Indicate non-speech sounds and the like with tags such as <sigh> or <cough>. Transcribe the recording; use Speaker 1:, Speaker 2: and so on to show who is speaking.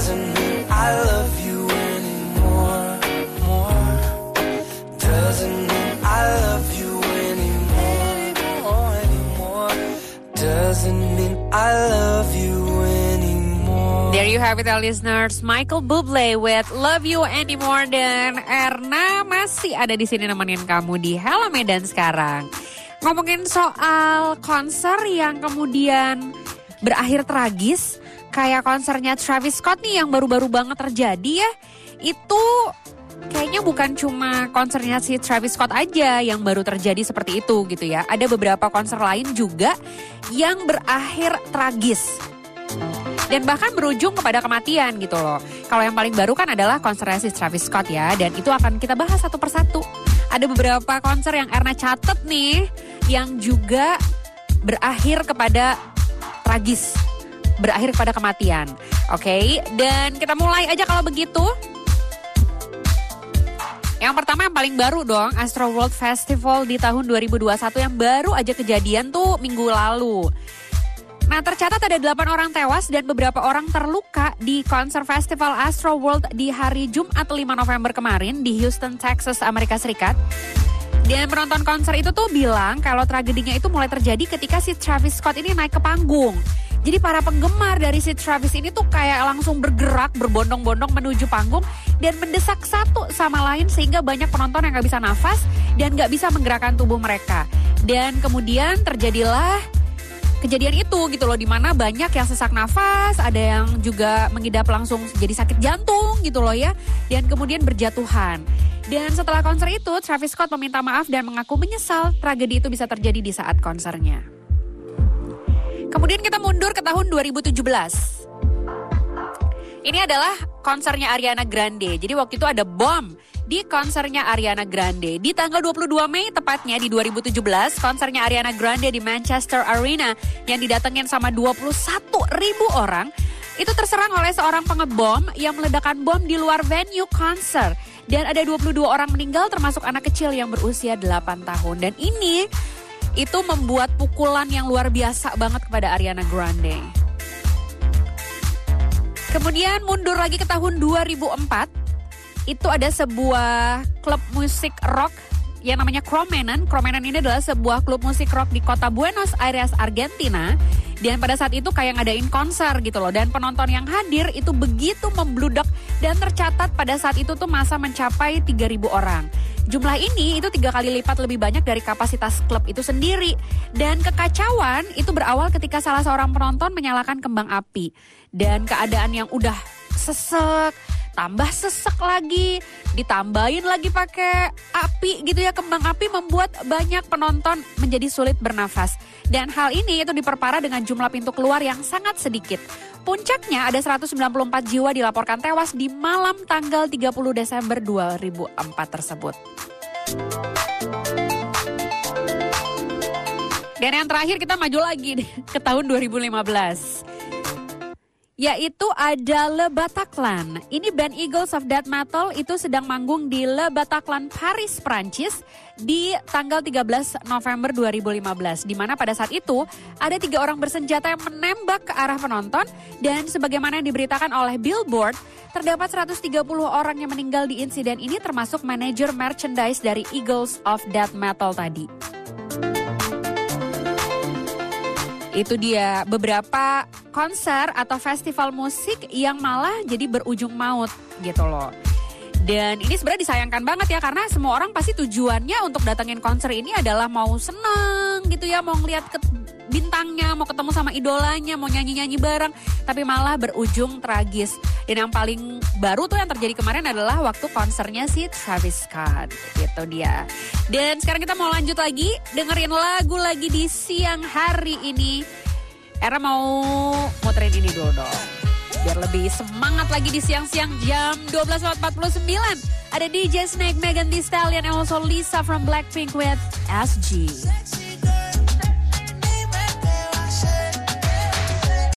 Speaker 1: doesn't mean I love you anymore. More doesn't mean I love you anymore. Anymore, anymore. Doesn't mean I love you anymore.
Speaker 2: There you have it, our listeners. Michael Bublé with Love You Anymore dan Erna masih ada di sini nemenin kamu di Hello Medan sekarang. Ngomongin soal konser yang kemudian berakhir tragis, kayak konsernya Travis Scott nih yang baru-baru banget terjadi ya. Itu kayaknya bukan cuma konsernya si Travis Scott aja yang baru terjadi seperti itu gitu ya. Ada beberapa konser lain juga yang berakhir tragis dan bahkan berujung kepada kematian gitu loh. Kalau yang paling baru kan adalah konser si Travis Scott ya, dan itu akan kita bahas satu persatu. Ada beberapa konser yang Erna catet nih, yang juga berakhir kepada tragis, berakhir kepada kematian. Oke, dan kita mulai aja kalau begitu. Yang pertama yang paling baru dong, Astro World Festival di tahun 2021 yang baru aja kejadian tuh minggu lalu. Nah tercatat ada 8 orang tewas dan beberapa orang terluka di konser festival Astro World di hari Jumat 5 November kemarin di Houston, Texas, Amerika Serikat. Dan penonton konser itu tuh bilang kalau tragedinya itu mulai terjadi ketika si Travis Scott ini naik ke panggung. Jadi para penggemar dari si Travis ini tuh kayak langsung bergerak berbondong-bondong menuju panggung dan mendesak satu sama lain sehingga banyak penonton yang gak bisa nafas dan gak bisa menggerakkan tubuh mereka. Dan kemudian terjadilah kejadian itu gitu loh di mana banyak yang sesak nafas ada yang juga mengidap langsung jadi sakit jantung gitu loh ya dan kemudian berjatuhan dan setelah konser itu Travis Scott meminta maaf dan mengaku menyesal tragedi itu bisa terjadi di saat konsernya kemudian kita mundur ke tahun 2017 ini adalah konsernya Ariana Grande. Jadi waktu itu ada bom di konsernya Ariana Grande. Di tanggal 22 Mei tepatnya di 2017, konsernya Ariana Grande di Manchester Arena yang didatengin sama 21 ribu orang itu terserang oleh seorang pengebom yang meledakkan bom di luar venue konser. Dan ada 22 orang meninggal termasuk anak kecil yang berusia 8 tahun. Dan ini itu membuat pukulan yang luar biasa banget kepada Ariana Grande. Kemudian mundur lagi ke tahun 2004, itu ada sebuah klub musik rock yang namanya Cromenan. Cromenan ini adalah sebuah klub musik rock di kota Buenos Aires, Argentina. Dan pada saat itu kayak ngadain konser gitu loh. Dan penonton yang hadir itu begitu membludak dan tercatat pada saat itu tuh masa mencapai 3.000 orang. Jumlah ini itu tiga kali lipat lebih banyak dari kapasitas klub itu sendiri. Dan kekacauan itu berawal ketika salah seorang penonton menyalakan kembang api. Dan keadaan yang udah sesek, tambah sesek lagi, ditambahin lagi pakai api gitu ya kembang api membuat banyak penonton menjadi sulit bernafas. Dan hal ini itu diperparah dengan jumlah pintu keluar yang sangat sedikit. Puncaknya ada 194 jiwa dilaporkan tewas di malam tanggal 30 Desember 2004 tersebut. Dan yang terakhir kita maju lagi <laughs> ke tahun 2015 yaitu ada Le Bataclan. Ini band Eagles of Death Metal itu sedang manggung di Le Bataclan, Paris, Prancis di tanggal 13 November 2015. Di mana pada saat itu ada tiga orang bersenjata yang menembak ke arah penonton dan sebagaimana yang diberitakan oleh Billboard, terdapat 130 orang yang meninggal di insiden ini termasuk manajer merchandise dari Eagles of Death Metal tadi. Itu dia beberapa konser atau festival musik yang malah jadi berujung maut gitu loh. Dan ini sebenarnya disayangkan banget ya karena semua orang pasti tujuannya untuk datengin konser ini adalah mau seneng gitu ya, mau ngeliat ke bintangnya, mau ketemu sama idolanya, mau nyanyi-nyanyi bareng, tapi malah berujung tragis. Dan yang paling baru tuh yang terjadi kemarin adalah waktu konsernya si Travis Scott. Gitu dia. Dan sekarang kita mau lanjut lagi, dengerin lagu lagi di siang hari ini. Era mau muterin ini dulu dong. Biar lebih semangat lagi di siang-siang jam 12.49. Ada DJ Snake, Megan Thee Stallion, and also Lisa from Blackpink with SG.